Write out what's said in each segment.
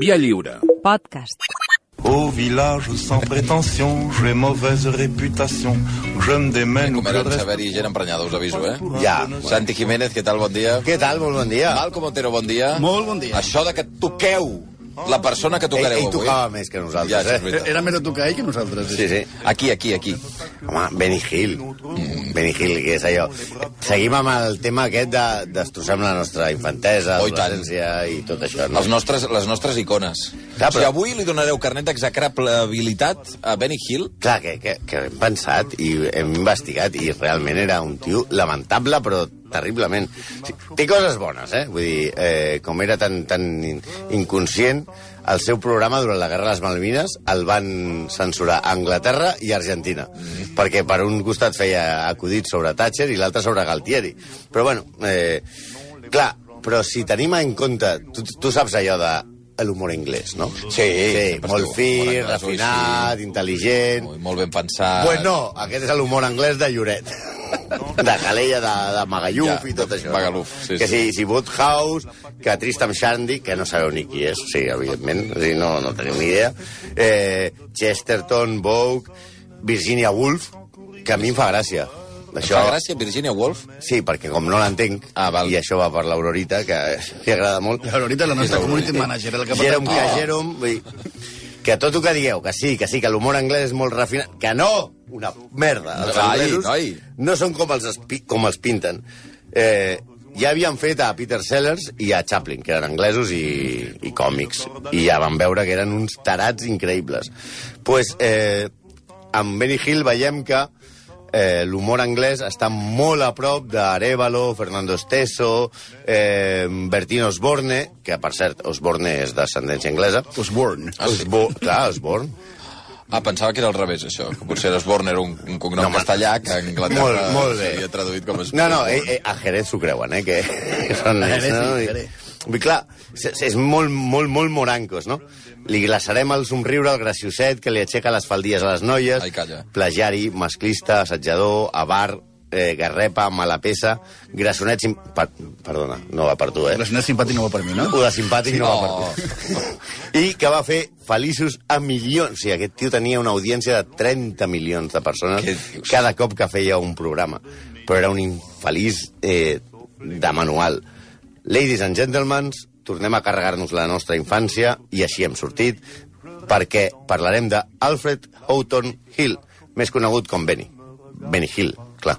Via lliure. Podcast. Au village sans prétention, j'ai mauvaise réputation. Je me démène le a haver-hi gent emprenyada, us aviso, eh? Ja. Santi Jiménez, què tal? Bon dia. Què tal? Molt bon dia. Malcom Otero, bon dia. Molt bon dia. Això de que toqueu la persona que Ell, tocareu ell avui. tocava més que Ja, nosaltres, és eh? Era més a tocar ell que nosaltres. Sí, sí. Aquí, aquí, aquí. Home, Benny Hill. Mm. Benny Hill, què és allò? Seguim amb el tema aquest de destrossem la nostra infantesa, Oh, i tant. adolescència i tot això, no? Els nostres, les nostres icones. Clar, però- Si avui li donareu carnet d'execrabilitat a Benny Hill, Clar, que, que, que hem pensat i hem investigat i realment era un tio lamentable, però terriblement. Sí, té coses bones, eh? Vull dir, eh, com era tan, tan in- inconscient, el seu programa durant la Guerra de les Malvines el van censurar a Anglaterra i a Argentina, mm. perquè per un costat feia acudits sobre Thatcher i l'altre sobre Galtieri. Però bueno, eh, clar, però si tenim en compte, tu, tu saps allò de l'humor anglès, no? Sí, sí molt fi, refinat, ui, intel·ligent... molt, molt ben pensat... Pues no, aquest és l'humor anglès de Lloret. De Calella, de, de Magalluf Ja, i tot això. Magaluf, sí, que sí. si, si Woodhouse, que Tristam Shandy, que no sabeu ni qui és, sí, evidentment, o sigui, no, no tenim ni idea, eh, Chesterton, Vogue, Virginia Woolf, que a mi em fa gràcia. Això... Fa gràcia, Virginia Woolf? Sí, perquè com no l'entenc, Ah, val. i això va per l'Aurorita, que li agrada molt, Ahorita la nostra community sí. manager, el que Jerome que Jerome, vull dir, que tot el que digueu, que sí, que sí, que l'humor anglès és molt refinat, que no! Una merda. Els Noi, anglesos noi. no són com els, com els pinten. Eh, ja havien fet a Peter Sellers i a Chaplin, que eren anglesos i, i còmics, i ja van veure que eren uns tarats increïbles. pues, eh, amb Benny Hill veiem que eh, l'humor anglès està molt a prop d'Arevalo, Fernando Esteso, eh, Bertino Osborne, que per cert, Osborne és d'ascendència anglesa. Osborne. Ah, sí? Osbo clar, Osborne. Ah, pensava que era al revés, això. Que potser Osborne era un, un cognom No, castellà que a Anglaterra Molt, molt bé. seria traduït com es... No, no, eh, eh, a Jerez s'ho creuen, eh, que, que són A ells, Jerez no? sí, I- dir, clar, és, és molt, molt, molt morancos, no? Li glaçarem el somriure al gracioset que li aixeca les faldilles a les noies, Ai, calla. plagiari, masclista, assetjador, avar, eh, garrepa, mala peça, grassonet... Sim... Per, perdona, no va per tu, eh? Senyora simpàtic no va per mi, no? O de simpàtic no va Oh. per tu. I que va fer feliços a milions. O sigui, aquest tio tenia una audiència de 30 milions de persones cada cop que feia un programa. Però era un infeliç eh, de manual. Ladies and gentlemen, tornem a carregar-nos la nostra infància i així hem sortit perquè parlarem de Alfred Houghton Hill, més conegut com Benny. Benny Hill, clar.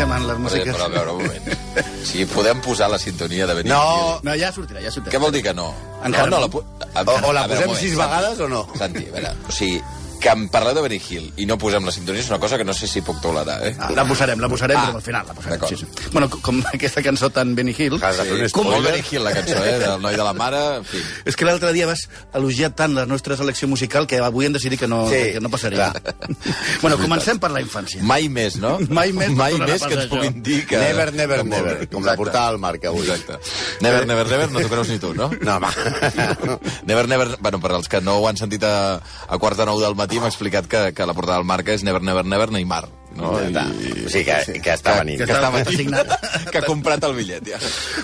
Comencem amb les Però, músiques. però a veure, un moment. Si podem posar la sintonia de Benny No, Hill. No, ja sortirà, ja sortirà. Què vol dir que no? Encara no, no. no. La, O- o la veure, posem sis vegades o no? Santi, a veure, o sigui, que em parleu de Benny Hill i no posem la sintonia és una cosa que no sé si puc tolerar, eh? Ah, La posarem, la posarem, Ah, però al final la posarem. Sí, sí. Bueno, com- com aquesta cançó tan Benny Hill... Fer un Com molt. Benny Hill, la cançó, eh? Del noi de la mare, en fi. És que l'altre dia vas elogiar tant la nostra selecció musical que avui hem decidit que no, Sí, que no passaria. clar. bueno, comencem per la infància. Mai més, no? Mai més Mai tornarà més que ens puguin dir que... Never, never, molt never, com la portada al Marc avui. Exacte. Never, never, never, no t'ho creus ni tu, no? No, home. Never, never... Bueno, per als que no ho han sentit a, a quart de nou del matí, m'ha explicat que, que la portada del Marca és Never, never, never, Neymar. No? Està. O sigui que, que està venint. Que, que, està, signat. que ha comprat el bitllet, ja.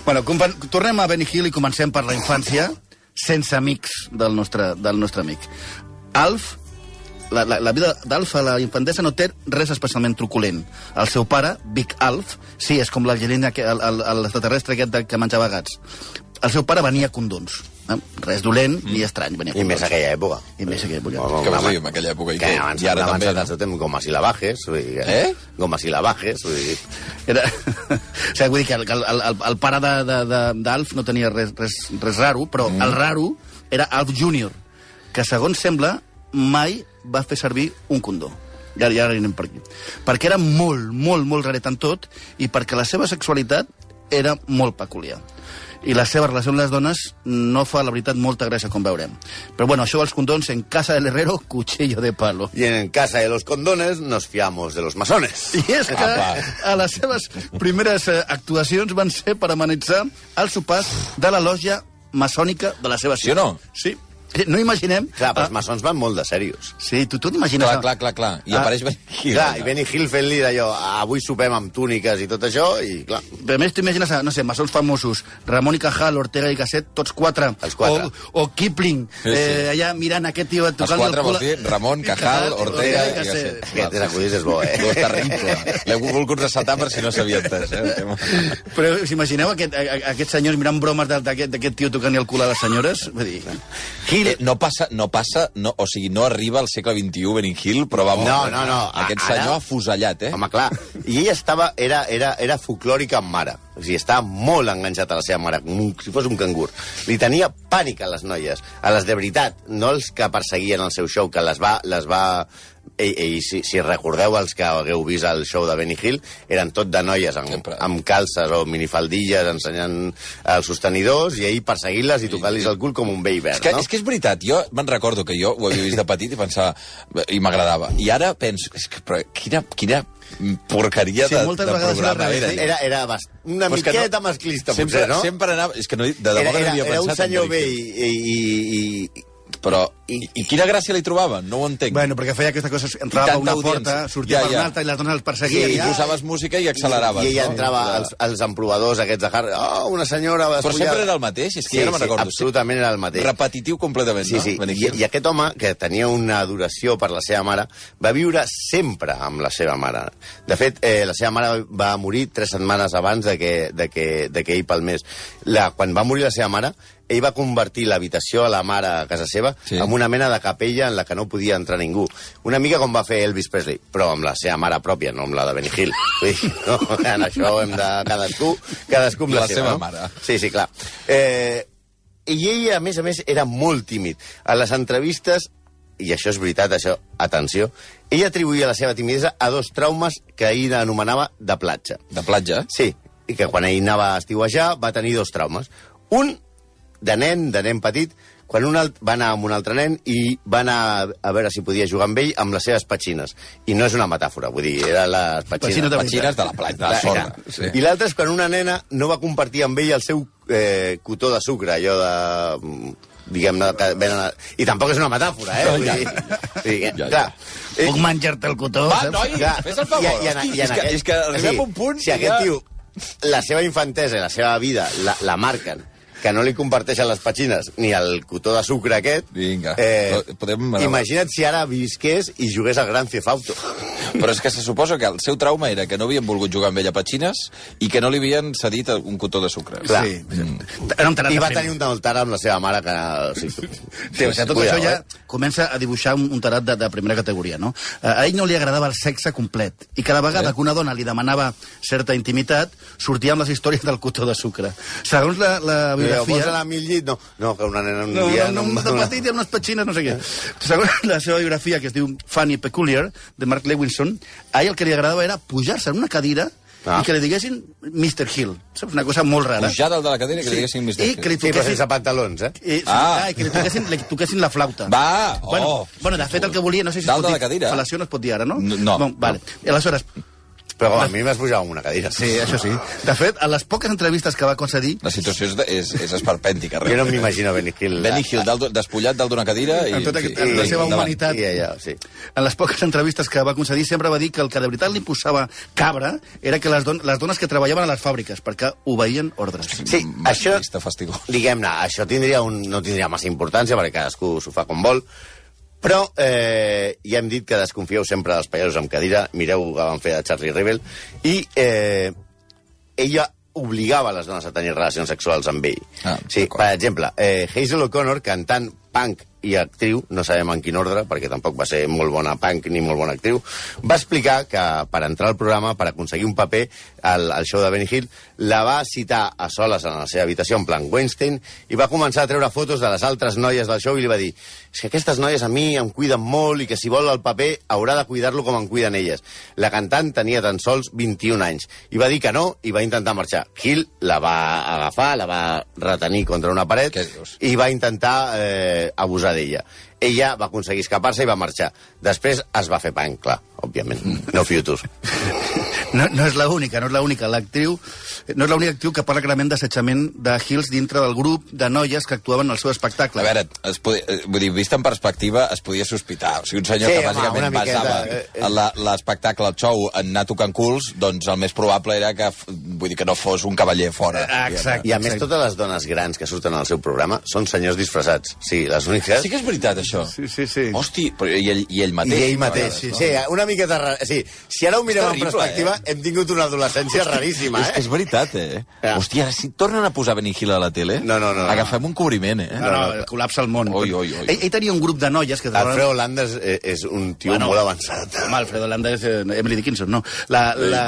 Bueno, tornem a Benny Hill i comencem per la infància sense amics del nostre, del nostre amic. Alf, la, la, la vida d'Alf a la infantesa no té res especialment truculent. El seu pare, Big Alf, sí, és com l'extraterrestre aquest que menjava gats. El seu pare venia condons. Res dolent ni estrany, venia a I més aquella època. I més aquella època. Què vols home, dir, en aquella època? I, Que què? abans I ara han també, avançat no? el seu temps gomes i lavajes. Vull dir, que- Eh? Gomes i lavajes. Vull dir, Era... o sigui, vull dir que el, el, el, el pare d'Alf no tenia res, res, res raro, però mm. el raro era Alf Júnior, que segons sembla mai va fer servir un condó. I ara, i ara anem per aquí. Perquè era molt, molt, molt raret en tot i perquè la seva sexualitat era molt peculiar. I la seva relació amb les dones no fa, la veritat, molta gràcia, com veurem. Però bueno, això dels condons, en casa del herrero, cuchillo de palo. I en casa de los condones nos fiamos de los masones. I és que a les seves primeres eh, actuacions van ser per amenitzar els sopars de la lògia maçònica de la seva Sí o no? Sí. No imaginem... Clar, però Ah, els maçons van molt de serios. Sí, tu, tu t'imagines... Clar, clar, clar, clar. I Ah, apareix Benny Hill. Clar, i Benny Hill fent-li d'allò, avui sopem amb túniques i tot això, i clar, A més, t'imagines, no sé, maçons famosos, Ramon i Cajal, Ortega i Gasset, tots quatre. Els quatre. O, o Kipling, Sí, sí. eh, allà mirant aquest tio Els quatre vols dir Ramon, Cajal, Ortega i Gasset. aquest acudit és bo, eh? No, és terrible. L'he volgut ressaltar per si no s'havia entès, eh? Però us imagineu aquest, aquests senyors mirant bromes d'aquest tio tocant el cul a les senyores? Vull dir... Hill... Eh, no passa, no passa, no, o sigui, no arriba al segle XXI Benny Hill, però vamos, No, no, no, Aquest ara- senyor afusellat, eh? Home, clar. I ella estava, era, era, era folclòrica amb mare. O sigui, estava molt enganxat a la seva mare, com si fos un cangur. Li tenia pànic a les noies, a les de veritat, no els que perseguien el seu show, que les va... Les va i, i si, si recordeu els que hagueu vist el show de Benny Hill, eren tot de noies amb, amb calces o minifaldilles ensenyant els sostenidors i ell perseguint-les i tocant-los el cul com un bé És hivern, que, no? és que és veritat, jo me'n recordo que jo ho havia vist de petit i pensava... i m'agradava. I ara penso, és que, però quina, quina porqueria Sí, de, moltes de vegades era programa era. eh? Era, era bast... una és que no- miqueta masclista, sempre, potser, no? Sempre anava... És que no, de debò era, que no era, havia era pensat. un en senyor Hill. i, i, i, Però, i, i quina gràcia li trobaven? No ho entenc. Bueno, perquè feia aquesta cosa, entrava per una audiència. porta, sortia Ja, per ja. una altra i les dones els I, perseguien. i ja. posaves música i acceleraves. I ella no? entrava Ja. als, als emprovadors aquests de hard... Oh, una senyora... Però despullada. sempre era el mateix, és que sí, ja no me'n sí, recordo. absolutament era el mateix. Repetitiu completament, Sí, no? sí. Benny I. I aquest home, que tenia una adoració per la seva mare, va viure sempre amb la seva mare. De fet, eh, la seva mare va morir tres setmanes abans de que, de que, de que ell palmés. La, quan va morir la seva mare, ell va convertir l'habitació a la mare a casa seva Sí. sí. en una mena de capella en la que no podia entrar ningú. Una mica com va fer Elvis Presley, però amb la seva mare pròpia, no amb la de Benny Hill. Vull dir, no, en això hem de... Cadascú, cadascú amb la, La seva no? mare. Sí, sí, clar. Eh, I ell, a més a més, era molt tímid. A les entrevistes, i això és veritat, això, atenció, ell atribuïa la seva timidesa a dos traumes que ell anomenava de platja. De platja? Sí, i que quan ell anava a estiuejar va tenir dos traumes. Un, de nen, de nen petit, quan un alt, va anar amb un altre nen i va anar a veure si podia jugar amb ell amb les seves petxines. I no és una metàfora, vull dir, eren les petxines. De Petxines de la platja, de la sorra. Sí. I l'altre és quan una nena no va compartir amb ell el seu eh, cotó de sucre, allò de mm, diguem-ne, que venen... A... I tampoc és una metàfora, eh? Vull Ja, ja. vull dir, Ja, ja. clar, eh, Puc menjar-te el cotó, Va, noi, Clar, fes el favor. i- i en- i en és, que, aquest- és que arribem a un punt... Si aquest ja- tio, la seva infantesa i la seva vida la, la marquen, que no li comparteixen les petxines ni el cotó de sucre aquest, Vinga, eh, podem- imagina't si ara visqués i jugués al Gran Theft Auto. Però és que se suposa que el seu trauma era que no havien volgut jugar amb ell a petxines i que no li havien cedit un cotó de sucre. Clar. Sí. Era un tarat I va tenir un altar amb la seva mare que... Sí, Sí, o sigui, tot Cuidao, això ja eh? comença a dibuixar un, un tarat de, de primera categoria, no? Eh, A ell no li agradava el sexe complet, i cada vegada Eh? que una dona li demanava certa intimitat, sortia amb les històries del cotó de sucre. Segons la, la Però vols anar a mil llit? No, no, que una nena un No, dia... no, no, de petit i amb unes petxines, no sé què. Segons la seva biografia, que es diu Funny Peculiar, de Mark Lewinson, a ell el que li agradava era pujar-se en una cadira Ah. i que li diguessin Mr. Hill. Saps? Una cosa molt rara. Pujar dalt de la cadira i que li diguessin Mr. I que li Sí, toquessin... sense pantalons, eh? Eh, sí, Ah. ah. i que li toquessin, li toquessin la flauta. Va! Bueno, Oh! bueno, de fet, el que volia, no sé si Dalt de la cadira? Fal·lació no es pot dir ara, no? No, no. Bon, vale. I aleshores, Però a mi m'has pujat amb una cadira. sí, això sí. De fet, a les poques entrevistes que va concedir, La situació és, és, és esperpèntica. Jo no m'imagino Benny Hill. Benny Hill dalt, despullat dalt d'una cadira i... Amb tota amb la i- seva endavant. humanitat. I allà, sí. en les poques entrevistes que va concedir, sempre va dir que el que de veritat li posava cabra era que les, don les dones que treballaven a les fàbriques, perquè obeïen ordres. Sí, això, diguem-ne, això tindria un, no tindria massa importància perquè cadascú s'ho fa com vol, però eh, ja hem dit que desconfieu sempre dels països amb cadira, mireu que van fer a Charlie Rebel, i eh, ella obligava les dones a tenir relacions sexuals amb ell. Ah, sí, per exemple, eh, Hazel O'Connor, cantant punk i actriu, no sabem en quin ordre, perquè tampoc va ser molt bona punk ni molt bona actriu, va explicar que per entrar al programa, per aconseguir un paper al, al show de Benny Hill, la va citar a soles en la seva habitació, en plan Weinstein, i va començar a treure fotos de les altres noies del show i li va dir és que aquestes noies a mi em cuiden molt i que si vol el paper haurà de cuidar-lo com em cuiden elles. La cantant tenia tan sols 21 anys i va dir que no i va intentar marxar. Hill la va agafar, la va retenir contra una paret i va intentar eh, abusar d'ella. Ella va aconseguir escapar-se i va marxar. Després es va fer punk, clar, òbviament. No future. No, no és l'única, no és l'única. L'actriu no és l'única actriu que parla clarament d'assetjament de Hills dintre del grup de noies que actuaven al seu espectacle. A veure, es podia, eh, vull dir, vist en perspectiva, es podia sospitar. O sigui, un senyor Sí, que home, bàsicament miqueta, basava eh, eh. l'espectacle, el show, en anar tocant culs, doncs el més probable era que, vull dir, que no fos un cavaller fora. Exacte. I a més, totes les dones grans que surten al seu programa són senyors disfressats. Sí, les úniques... Sí que és veritat, això. Sí, sí, sí. Hosti, però i ell, i ell I mateix. ell mateix, sí, sí, una miqueta... Ra... Sí, si ara ho mirem en terrible, hem tingut una adolescència raríssima, És, eh? és veritat, eh? Ja. Hòstia, ara si tornen a posar Benny Hill a la tele, No, no, no, no. agafem un cobriment, eh? No, no, col·lapsa el món. Oi, oi, oi. Ell, ell tenia un grup de noies que... Alfredo Landa és, eh, és un tio Bueno, molt avançat. Home, Alfredo Landa és eh, Emily Dickinson, no. La, la,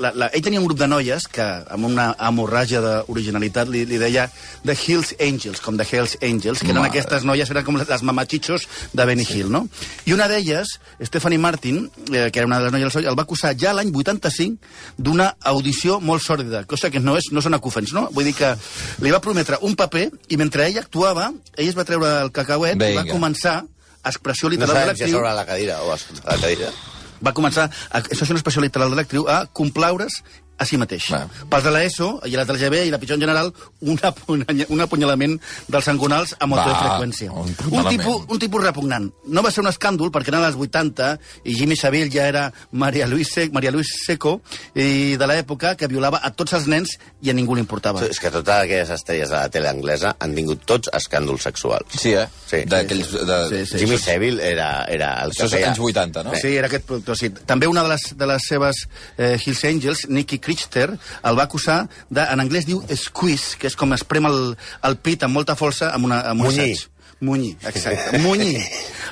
la, la, ell tenia un grup de noies que, amb una hemorràgia d'originalitat, li, li deia The Hills Angels, com The Hells Angels, que eren Mare. aquestes noies, eren com les, les mamachichos de Benny Hill, no? I una d'elles, Stephanie Martin, eh, que era una de les noies del el va acusar ja l'any 85 d'una audició molt sòrdida, cosa que no, és, no són acúfens, no? Vull dir que li va prometre un paper i mentre ell actuava, ell es va treure el cacauet i va començar expressió No literal de sabem si a l'actriu sobre la cadira o a sota la cadira. Va començar, a, això és una expressió literal de l'actriu, a complaure's a si mateix. Va. Pels de l'ESO i la del GB i la pitjor en general, un, apuny- un apunyalament dels angonals a molta freqüència. un Un tipus, un tipus repugnant. No va ser un escàndol perquè eren als 80 i Jimmy Savile ja era Maria Luis, Se Maria Luis Seco i de l'època que violava a tots els nens i a ningú li importava. És que totes aquelles estrelles de la tele anglesa han tingut tots escàndols sexuals. Sí, eh? Sí. D'aquells... De... Sí, sí. Jimmy Seville era, era el Això que és feia... anys 80, no? Sí, era aquest productor, sí. També una de les, de les seves eh, Hills Angels, Nicky Crichter, el va acusar de, en anglès diu squeeze, que és com es prem el, el pit amb molta força amb, una, amb un Munyir. assaig. Munyir, exacte. Munyir.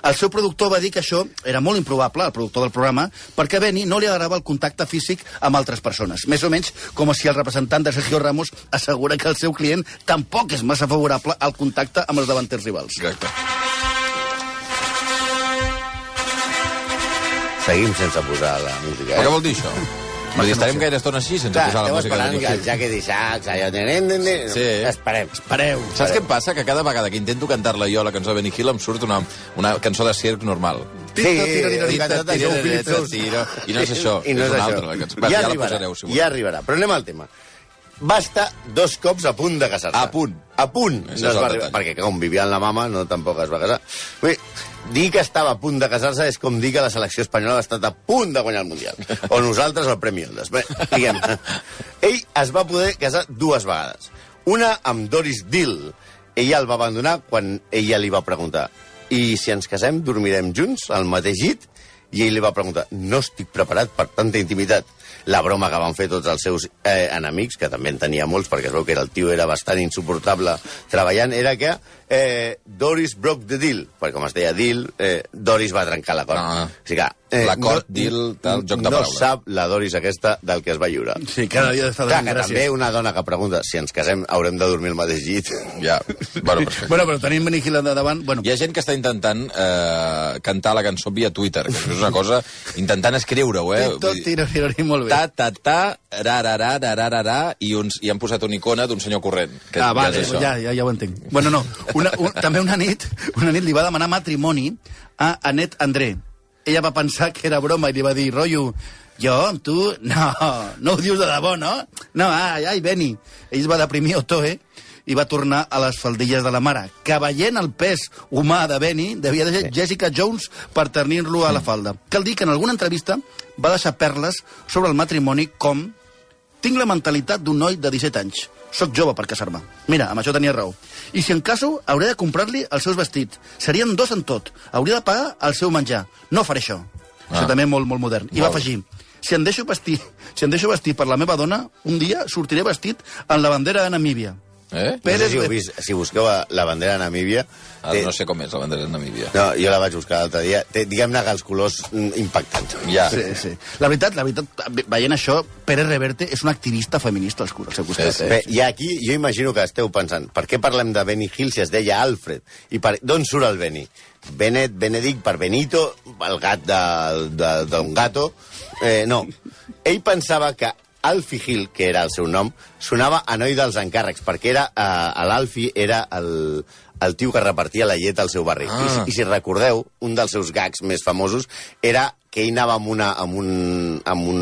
El seu productor va dir que això era molt improbable, el productor del programa, perquè a Benny no li agradava el contacte físic amb altres persones. Més o menys com si el representant de Sergio Ramos assegura que el seu client tampoc és massa favorable al contacte amb els davanters rivals. Exacte. Seguim sense posar la música, Però eh? què vol dir això? Vull dir, estarem gaire estona així sense Clar, posar la música. esperant de que el Jaque d'Isaac... allò... Sí. Esperem. Espereu. Saps què em passa? Que cada vegada que intento cantar-la jo, la cançó de Benny Hill, em surt una, una cançó de circ normal. Sí. I no és això, I no és és una altra, la cançó. Va, Ja ja la arribarà, posareu, si ja voleu. arribarà. Però anem al tema. Va estar dos cops a punt de casar-se. A punt. A punt. No es va arribar, perquè com vivia amb la mama, no tampoc es va casar. Vull dir, dir que estava a punt de casar-se és com dir que la selecció espanyola ha estat a punt de guanyar el Mundial. O nosaltres el Premi Ondas. Bé, diguem Ell es va poder casar dues vegades. Una amb Doris Dill. Ella el va abandonar quan ella li va preguntar i si ens casem dormirem junts al mateix llit? I ell li va preguntar, no estic preparat per tanta intimitat. La broma que van fer tots els seus eh, enemics, que també en tenia molts, perquè es veu que el tio era bastant insuportable treballant, era que eh, Doris broke the deal, perquè com es deia deal, eh, Doris va trencar l'acord. Ah. o sigui que, eh, L'acord, deal, tal, joc de no paraules. sap la Doris aquesta del que es va lliurar. Sí, cada dia està Clar, que gràcies. també una dona que pregunta si ens casem haurem de dormir al mateix llit. Ja, bueno, perfecte. Bueno, però tenim Benny Hill de davant... Bueno, Hi ha gent que està intentant eh, cantar la cançó via Twitter, que és una cosa... Intentant escriure-ho, eh? tot tira, tira, tira molt bé. Ta, ta, ta, ra, ra, ra, ra, ra, ra, ra, i, uns, i han posat una icona d'un senyor corrent. Que ah, ja vale, ja, ja, ja ho entenc. Bueno, no, una, un, també una nit, una nit li va demanar matrimoni a Annette André. Ella va pensar que era broma i li va dir, rotllo, jo amb tu, no, no ho dius de debò, no? No, ai, ai, Benny. Ell es va deprimir Otoe i va tornar a les faldilles de la mare, que veient el pes humà de Benny, devia de ser Jessica Jones per tenir-lo a la falda. Cal dir que en alguna entrevista va deixar perles sobre el matrimoni com tinc la mentalitat d'un noi de 17 anys. Soc jove per casar-me. Mira, amb això tenia raó. I si en caso, hauré de comprar-li els seus vestits. Serien dos en tot. Hauria de pagar el seu menjar. No faré això. Ah. Això també molt, molt modern. I va afegir, si em deixo vestir, si em deixo vestir per la meva dona, un dia sortiré vestit en la bandera de Namíbia. Eh? No sé Pérez si, heu de- vist, si busqueu la bandera de Namíbia... Ah, no sé com és la bandera de Namíbia. No, jo la vaig buscar l'altre dia. Té, diguem-ne que els colors mm, impactants. Ja. Sí, sí. La veritat, la veritat, ve- veient això, Pérez Reverte és un activista feminista al al seu costat. Sí, sí. eh? Bé, i aquí jo imagino que esteu pensant, per què parlem de Benny Hill si es deia Alfred? I per... d'on surt el Benny? Benet, Benedict per Benito, el gat d'un gato... Eh, no, ell pensava que Alfie Hill, que era el seu nom, sonava a noi dels encàrrecs, perquè era eh, l'Alfie era el, el tio que repartia la llet al seu barri. Ah. I, si- I si recordeu, un dels seus gags més famosos era que ell anava amb una, amb un, amb un,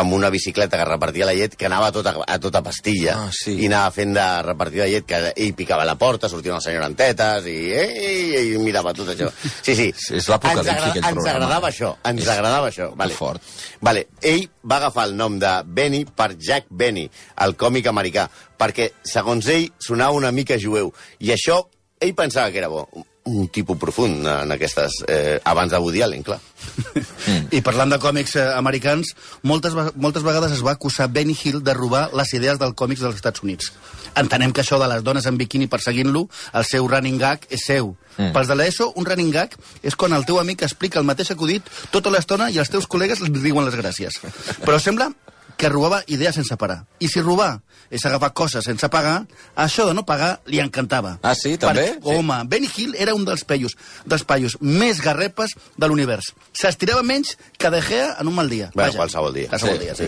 amb una bicicleta que repartia la llet, que anava a tota, a tota pastilla, Ah, sí. i anava fent de repartir la llet, que ell picava la porta, sortia una senyora en tetes, i ell, ell mirava tot això. Sí, sí. Sí, és l'apocalipsi, Ens agra- aquell Ens programa. agradava això, ens És- agradava això. Vale. fort. Vale. Ell va agafar el nom de Benny per Jack Benny, el còmic americà, perquè, segons ell, sonava una mica jueu. I això, ell pensava que era bo. Un tipus profund en aquestes... Eh, abans de Woody Allen, clar. I parlant de còmics eh, americans, moltes, moltes vegades es va acusar Benny Hill de robar les idees del còmics dels Estats Units. Entenem que això de les dones en biquini perseguint-lo, el seu running gag és seu. Mm. Pels de l'ESO, un running gag és quan el teu amic explica el mateix acudit tota l'estona i els teus col·legues li diuen les gràcies. Però sembla que robava idees sense parar. I si robar és agafar coses sense pagar, això de no pagar li encantava. Ah, sí? També? Per, home, Benny Hill era un dels peios, dels paios més garrepes de l'univers. S'estirava menys que De Gea en un mal dia. Bueno, Vaja, qualsevol dia. Qualsevol Sí. dia, sí.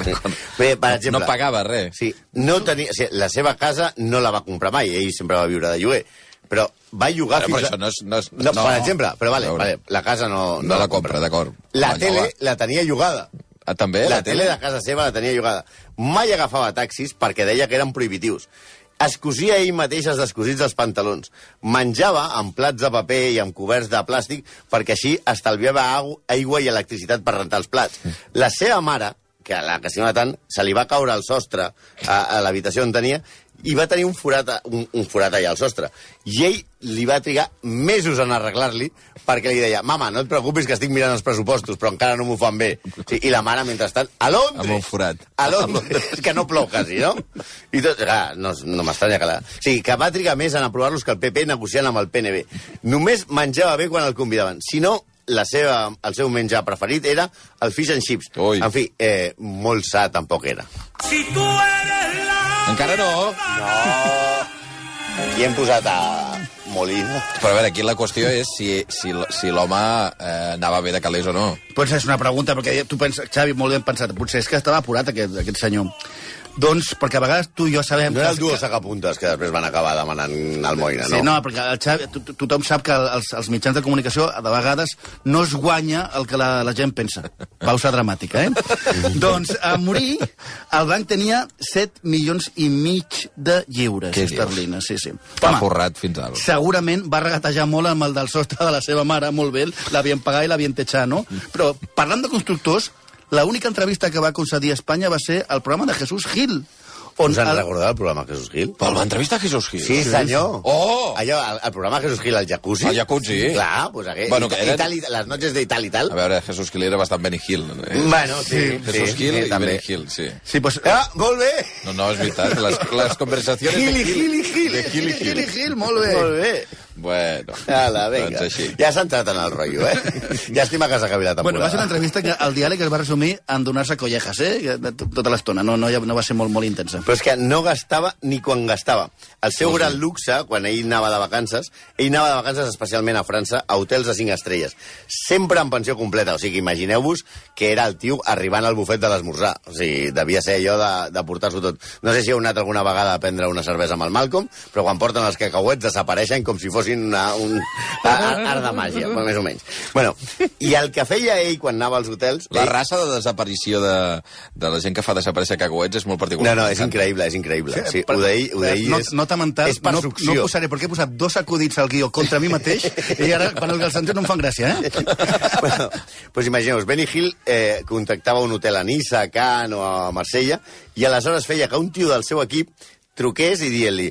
Bé, per exemple... No pagava res. Sí, no tenia, o sigui, la seva casa no la va comprar mai, ell sempre va viure de lloguer. Però va llogar Però fins això no és- no és- no, no. Per exemple, però vale, vale, la casa no... No la compra, d'acord. La tele la tenia llogada. Ah, també? La, tele de casa seva la tenia llogada. Mai agafava taxis perquè deia que eren prohibitius. Es cosia ell mateix els descosits dels pantalons. Menjava amb plats de paper i amb coberts de plàstic perquè així estalviava aigua i electricitat per rentar els plats. La seva mare, que la que estima tant, se li va caure al sostre a, a l'habitació on tenia i va tenir un forat, a- un, un forat allà al sostre. I ell li va trigar mesos en arreglar-li perquè li deia, mama, no et preocupis que estic mirant els pressupostos, però encara no m'ho fan bé. Sí, I la mare, mentrestant, a Londres! Amb un forat. A Londres, que no plou quasi, no? I tot, ah, no, no m'estranya que la... O sigui, que va trigar més en aprovar-los que el PP negociant amb el PNB. Només menjava bé quan el convidaven. Si no, la seva, el seu menjar preferit era el fish and chips. Ui. En fi, eh, molt sa tampoc era. Si tú eres. Encara no. I hem posat a Molina. Però a veure, aquí la qüestió és si, si, si l'home eh, anava bé de calés o no. Potser és una pregunta, perquè tu penses, Xavi, molt ben pensat, potser és que estava apurat aquest, aquest senyor. Doncs, perquè a vegades tu i jo sabem... No era el que- duo sacapuntes que després van acabar demanant Almoina, Sí, no, perquè el Xavi, to to- tothom sap que els, els mitjans de comunicació de vegades no es guanya el que la, la gent pensa. Pausa dramàtica, eh? doncs, a morir, el banc tenia 7 milions i mig de lliures Què esterlines. Sí, sí. Està forrat fins al... segurament va regatejar molt amb el del sostre de la seva mare, molt bé, l'havien pagat i l'havien techat, no? Però, parlant de constructors, l'única entrevista que va concedir a Espanya va ser el programa de Jesús Gil, on Us en el- recordeu el programa Jesús Gil? Però el va entrevistar Jesús Gil. Sí, senyor. Oh! Allò, el, el programa Jesús Gil al jacuzzi. Al jacuzzi. Clar, pues aquell, Bueno, que i, eren- i tal, i, les noches de i tal. A veure, Jesús Gil era bastant Benny Hill. Eh? Bueno, sí, Jesús sí, Gil sí, i també. Benny Hill, sí. Sí, pues, Ah, molt bé. No, no, és veritat. Les, les conversacions Gil de i Gil i Gil. De Gil i Gil i Gil. Gil, molt bé. Molt bé. Bueno, Ala, vinga. doncs així. Ja s'ha entrat en el rotllo, eh? Llàstima que s'acabi la Bueno, va ser una temporada. entrevista que el diàleg es va resumir en donar-se collejas, eh? de- Tota l'estona, no, no, no va ser molt, molt intensa. Però és que no gastava ni quan gastava. El seu gran luxe, quan ell anava de vacances, ell anava de vacances especialment a França, a hotels de 5 estrelles. Sempre en pensió completa. O sigui, imagineu-vos que era el tio arribant al bufet de l'esmorzar. O sigui, devia ser allò de, de portar-s'ho tot. No sé si heu anat alguna vegada a prendre una cervesa amb el Malcolm, però quan porten els cacauets desapareixen com si fossin una, un a- a- art de màgia, bueno, més o menys. Bueno, i el que feia ell quan anava als hotels... La ell- raça de desaparició de, de la gent que fa desaparèixer cacauets és molt particular. No, no, és increïble, és increïble. Sí, Per- ho d'ell ho d'ell no, és... Nota mental, és per no, succió. no posaré, perquè he posat dos acudits al guió contra mi mateix, i ara, quan els sento, no em fan gràcia, eh? bueno, pues imagineu-vos, Benny Hill eh, contactava un hotel a Niça, a Cannes o a Marsella, i aleshores feia que un tio del seu equip truqués i dient-li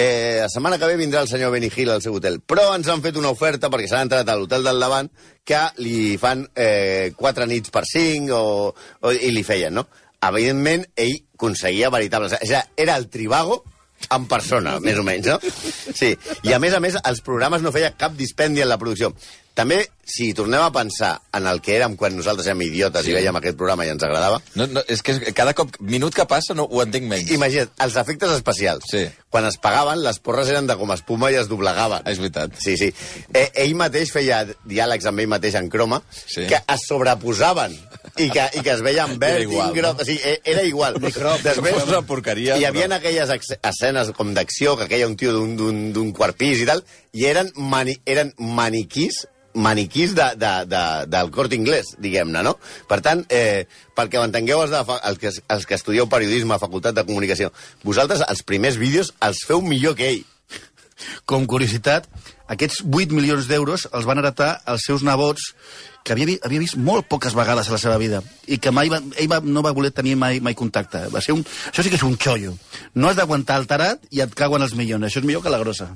eh, la setmana que ve vindrà el senyor Benny Hill al seu hotel, però ens han fet una oferta perquè s'han entrat a l'hotel del davant que li fan eh, quatre nits per cinc o, o, i li feien, no? Evidentment, ell aconseguia veritables... O sigui, era el Trivago en persona, més o menys, no? Sí, i a més a més, els programes no feia cap dispendi en la producció. També, si tornem a pensar en el que érem quan nosaltres érem idiotes Sí. i veiem aquest programa i ens agradava, No, no, és que cada cop, minut que passa, no ho entenc menys. imagina't, els efectes especials. Sí. Quan es pagaven, les porres eren de com espuma i es doblegaven. És veritat. Sí, sí. Eh, ell mateix feia diàlegs amb ell mateix en croma, Sí. que es sobreposaven i que, i que es veien verd i igual, groc. no? O sigui, eh, era igual. Fos una porqueria, Hi però- havia aquelles ex- escenes com d'acció, que queia un tio d'un quart pis i tal, i eren, mani, eren maniquís maniquís de, de, de, del cort inglès, diguem-ne, no? Per tant, eh, perquè ho entengueu els, de, els, que, els que estudieu periodisme a Facultat de Comunicació, vosaltres els primers vídeos els feu millor que ell. Com curiositat, aquests 8 milions d'euros els van heretar els seus nebots, que havia, vi- havia vist molt poques vegades a la seva vida, i que mai va, ell va, no va voler tenir mai, mai contacte. Va ser un, això sí que és un xollo. No has d'aguantar el tarat i et cauen els milions. Això és millor que la grossa.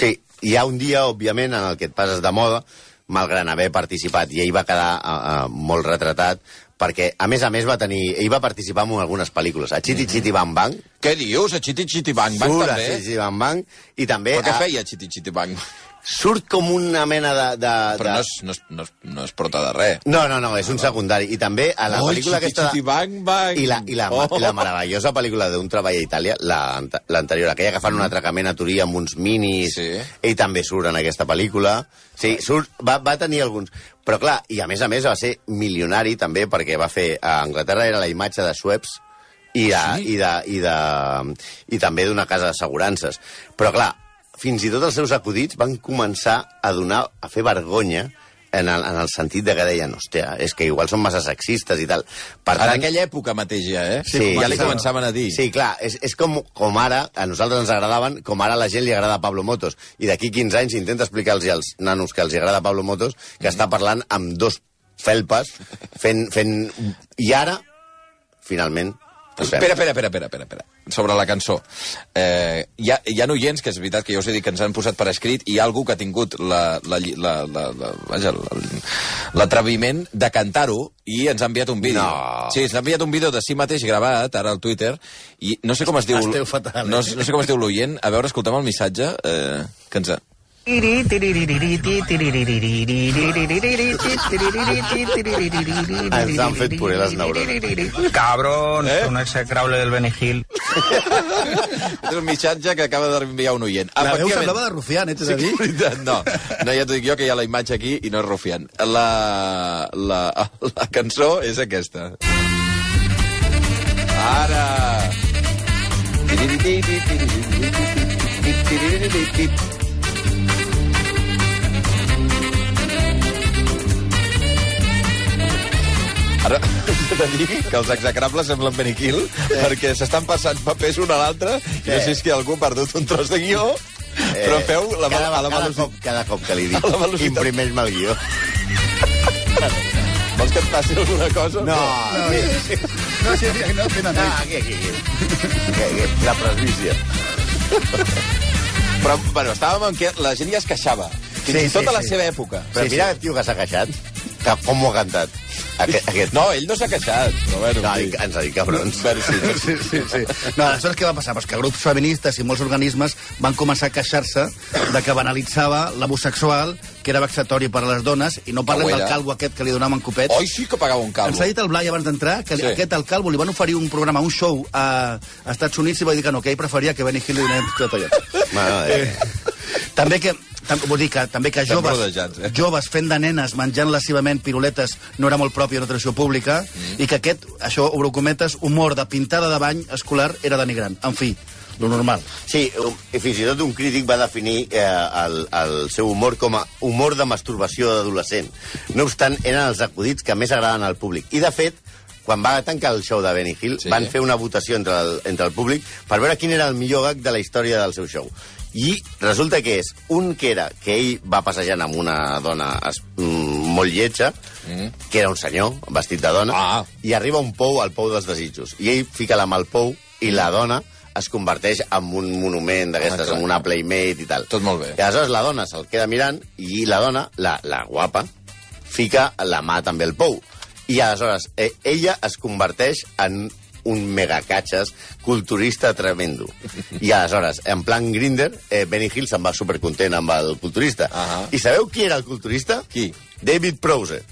Sí, hi ha un dia, òbviament, en el que et passes de moda, malgrat haver participat, i ell va quedar uh, uh, molt retratat, perquè, a més a més, va tenir... Ell va participar en algunes pel·lícules. A Chiti Chiti Bang Bang, Què dius? A Chiti Chiti Bang Bang surt a també? Chiti Bang Bang, i també Però què a- feia Chiti Chiti Bang? Surt com una mena de... de, Però de... no és, no, és, no, és, no és prota de res. No, no, no, és un secundari. I també a la Oi, pel·lícula Chiti aquesta... Chiti Bang Bang. I la, i la, Oh. i la meravellosa pel·lícula d'un treball a Itàlia, la- l'anterior, aquella que fan un atracament a Turí amb uns minis, Sí. ell també surt en aquesta pel·lícula. Sí, surt, va, va tenir alguns... Però clar, i a més a més va ser milionari també perquè va fer... A Anglaterra era la imatge de Sueps i, de, Sí? i, de, i, de, i també d'una casa d'assegurances. Però clar, fins i tot els seus acudits van començar a donar, a fer vergonya en el, en el sentit de que deien, hòstia, és que igual són massa sexistes i tal. Per En aquella època mateix ja, eh? Sí, ja li començaven a dir. Sí, clar, és, és com, com ara, a nosaltres ens agradaven, com ara a la gent li agrada Pablo Motos. I d'aquí 15 anys intenta explicar-los als nanos que els agrada Pablo Motos que està parlant amb dos felpes, fent... fent... I ara, finalment... Espera, espera, espera, espera, espera, espera. Sobre la cançó. Eh, hi, ha, hi ha oients, que és veritat que ja us he dit que ens han posat per escrit, i hi ha algú que ha tingut la- la lli- la- la- la- vaja, la- l'atreviment de cantar-ho i ens ha enviat un vídeo. No. Sí, ens ha enviat un vídeo de si mateix gravat, ara al Twitter, i no sé com es diu... Esteu fatal, eh? no, no sé com es diu l'oient. A veure, escoltem el missatge eh, que ens ha... Ens han fet puré les neurones. Cabrón, ¿Eh? un execrable del Benigil. És un missatge que acaba d'enviar un oient. La veu semblava de Rufián, eh, t'he de dir? no. No, ja t'ho dic jo, que hi ha la imatge aquí i no és rufiant. La, la, la cançó és aquesta. Ara! Ara, he de dir que els execrables semblen Beniquil, perquè s'estan passant papers un a l'altre, i no sé si algú ha perdut un tros de guió, però feu la, cada, a la cada, velocitat. cop, cada cop que li dic, velocitat. imprimeix-me el guió. Vols que et passi alguna cosa? No, sí, sí. No, sí, sí, no, fent Ah, aquí, aquí, aquí. Aquí, aquí. La presbícia. Però, bueno, estàvem en què la gent ja es queixava. Fins Sí, i tot sí, a la sí. seva època. Però Sí, mira aquest tio que s'ha queixat, que com ho ha cantat. Aquest, aquest. No, ell no s'ha queixat. Però, bueno, no sí. ens ha dit cabrons. Bueno, sí, sí. Sí, sí. No, aleshores què va passar? Pues que grups feministes i molts organismes van començar a queixar-se de que banalitzava l'homosexual, que era vexatori per a les dones, i no parlem del calvo aquest que li donaven copets. Oi, sí que pagava un calvo. Ens ha dit el Blai abans d'entrar que Sí. aquest al Calvo li van oferir un programa, un show a, a Estats Units i va dir que no, que ell preferia que Benny Hill li donés tot allò. Bueno, eh, també que tam, vull dir que, també que joves, rodejats, eh? joves fent de nenes menjant lascivament piruletes no era molt propi d'una tradició pública mm. i que aquest, això, obro cometes, humor de pintada de bany escolar era denigrant. En fi, lo normal. Sí, um, i fins i tot un crític va definir eh, el, el seu humor com a humor de masturbació d'adolescent. No obstant, eren els acudits que més agraden al públic. I, de fet, quan va tancar el show de Benny Hill, sí. van fer una votació entre el, entre el públic per veure quin era el millor gag de la història del seu show. I resulta que és un que era que ell va passejant amb una dona es, mm, molt lletja, mm. que era un senyor vestit de dona, Ah. i arriba un pou, al pou dels desitjos. I ell fica la mà al pou i la dona es converteix en un monument d'aquestes, Ah, en una playmate i tal. Tot molt bé. I aleshores la dona se'l queda mirant i la dona, la, la guapa, fica la mà també al pou. I aleshores eh, ella es converteix en un megacatxes culturista tremendo. I aleshores, en plan Grinder, eh, Benny Hill se'n va supercontent amb el culturista. Ahà. I sabeu qui era el culturista? Qui? David Prowse.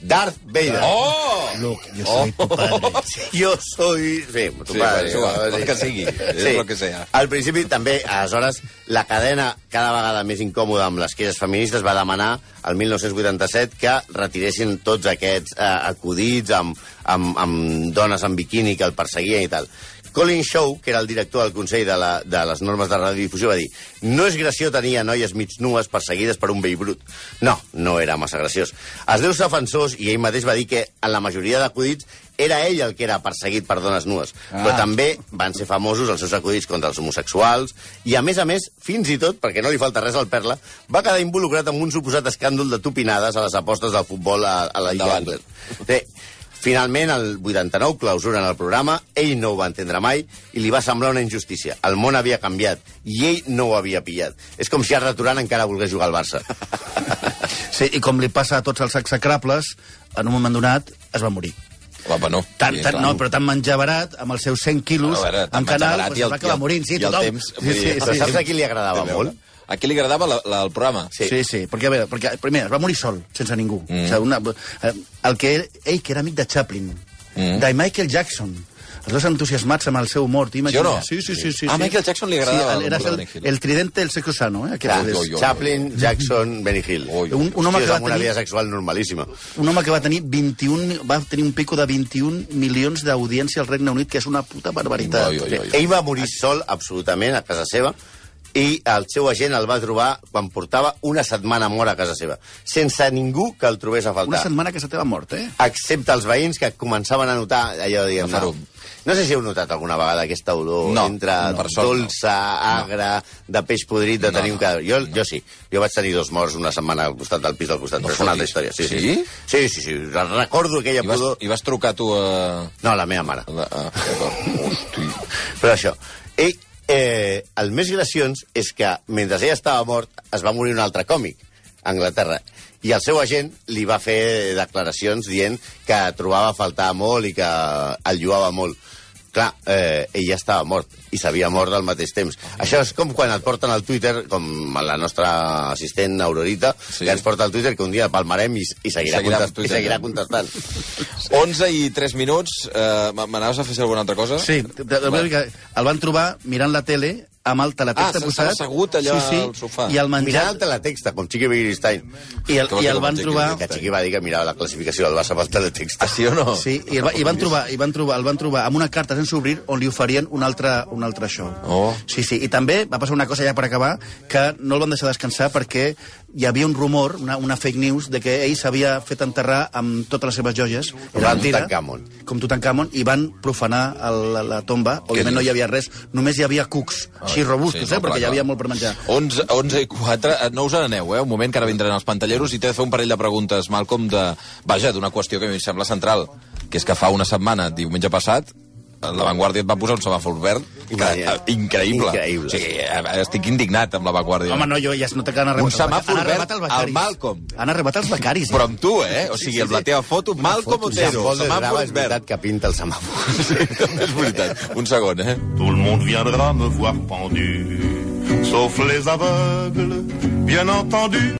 Darth Vader. Oh! Luke, yo soy tu padre. Jo soy... Sí, tu Sí, padre, és igual, el que sigui, és lo que sea. Al principi també, aleshores, la cadena cada vegada més incòmoda amb les queixes feministes va demanar el 1987 que retiressin tots aquests eh, acudits amb, amb, amb dones en biquini que el perseguien i tal. Colin Shaw, que era el director del Consell de, la, de les normes de radiodifusió, va dir no és gració tenir a noies mig nues perseguides per un vell brut. No, no era massa graciós. Els deus defensors, i ell mateix va dir que en la majoria d'acudits era ell el que era perseguit per dones nues. Ah. Però també van ser famosos els seus acudits contra els homosexuals i, a més a més, fins i tot, perquè no li falta res al Perla, va quedar involucrat en un suposat escàndol de tupinades a les apostes del futbol a, a la Lliga Endavant. Anglès. Bé, Finalment, el 89 clausuren el programa, ell no ho va entendre mai i li va semblar una injustícia. El món havia canviat i ell no ho havia pillat. És com si Arda Turan encara volgués jugar al Barça. Sí, i com li passa a tots els execrables, en un moment donat es va morir. Home, no. Tan, Sí, tan, clar. no, però tan menjar barat, amb els seus 100 quilos, veure, en canal, doncs i es va acabar morint. Sí, i el tothom. temps, sí, sí, Però sí, saps sí. a qui li agradava molt? A qui li agradava la, la, el programa? Sí. Sí, sí, perquè, a veure, perquè primer, es va morir sol, sense ningú. Mm. O sigui, una, eh, el que ell, que era amic de Chaplin, mm. de Michael Jackson, els dos entusiasmats amb el seu mort. Sí o no? Sí, sí, sí. sí, A sí. Michael Jackson li agradava Sí, el- era el el, tridente del sexo sano, eh? Aquest Clar, és. oi, oi. Chaplin, Jackson, Benny Hill. Oi. Un, un, home que va amb una tenir, vida sexual normalíssima. un home que va tenir 21, va tenir un pico de 21 milions d'audiència al Regne Unit, que és una puta barbaritat. Oi, oi, oi. Ell va morir sol, absolutament, a casa seva, i el seu agent el va trobar quan portava una setmana mort a casa seva, sense ningú que el trobés a Una faltar. setmana que se t'ha mort, eh? excepte els veïns que començaven a notar allò, diguem El farum. No sé si heu notat alguna vegada aquesta olor No, entre no, sort no. dolça, agra, de peix podrit, de No, tenir no, un cadàver. Jo, jo sí. Jo vaig tenir dos morts una setmana al costat del pis del costat, No però és una altra història. Sí, sí, Sí? sí. sí, sí. Recordo aquella I vas, pudor... I vas trucar tu a... No, la meva mare. a... a... Hosti. Però això, ell, eh, el més gracions és que mentre ell estava mort es va morir un altre còmic a Anglaterra i el seu agent li va fer declaracions dient que trobava a faltar molt i que el lluava molt. Clar, eh, ell ja estava mort i s'havia mort al mateix temps. Això és com quan et porten al Twitter, com la nostra assistent Aurorita, Sí. que ens porta al Twitter, que un dia el palmarem i, i, seguirà, Seguirà contest, i seguirà contestant. 11 i 3 minuts. Eh, M'anaves a fer alguna altra cosa? Sí, de- de- de- que el van trobar mirant la tele amb el teletext Ah, posat. s'estava assegut allà al sofà. I el Mirant menjar... el teletext, com Chiqui Begiristain. I el, i el van trobar... Que Chiqui va dir que mirava la classificació del Barça pel teletext. Ah, sí o no? Sí, i el, va, i van trobar, i van trobar, el van trobar amb una carta sense obrir on li oferien un altre, un altre show. Oh. Sí, sí, i també va passar una cosa ja per acabar, que no el van deixar descansar perquè hi havia un rumor, una, una fake news, de que ell s'havia fet enterrar amb totes les seves joies. Com Era mentira. Tutankamon. Com Tutankamon, i van profanar el, la, la tomba. Òbviament no hi havia res, només hi havia cucs, així robustos, sí, no, eh, perquè clar, hi havia molt per menjar. 11, 11 i 4, eh, no us n'aneu, eh? Un moment, que ara vindran els pantalleros i t'he de fer un parell de preguntes, Malcolm, de... Vaja, d'una qüestió que a mi em sembla central, que és que fa una setmana, diumenge passat, la Vanguardia et va posar un semàfor verd que, Imagina't. eh, increïble. Increïble. O sigui, eh, estic indignat amb la Vanguardia. Home, no, jo ja es nota que han arribat... Un semàfor verd al. Malcolm. Han arribat els becaris. Però amb tu, eh? O sigui, amb la teva foto, Malcolm Otero, Jean-Paul Desgrava semàfor és verd. veritat que pinta el semàfor. Sí, també és veritat. Un segon, eh? Tout le monde viendra me voir pendu, sauf les aveugles, bien entendu.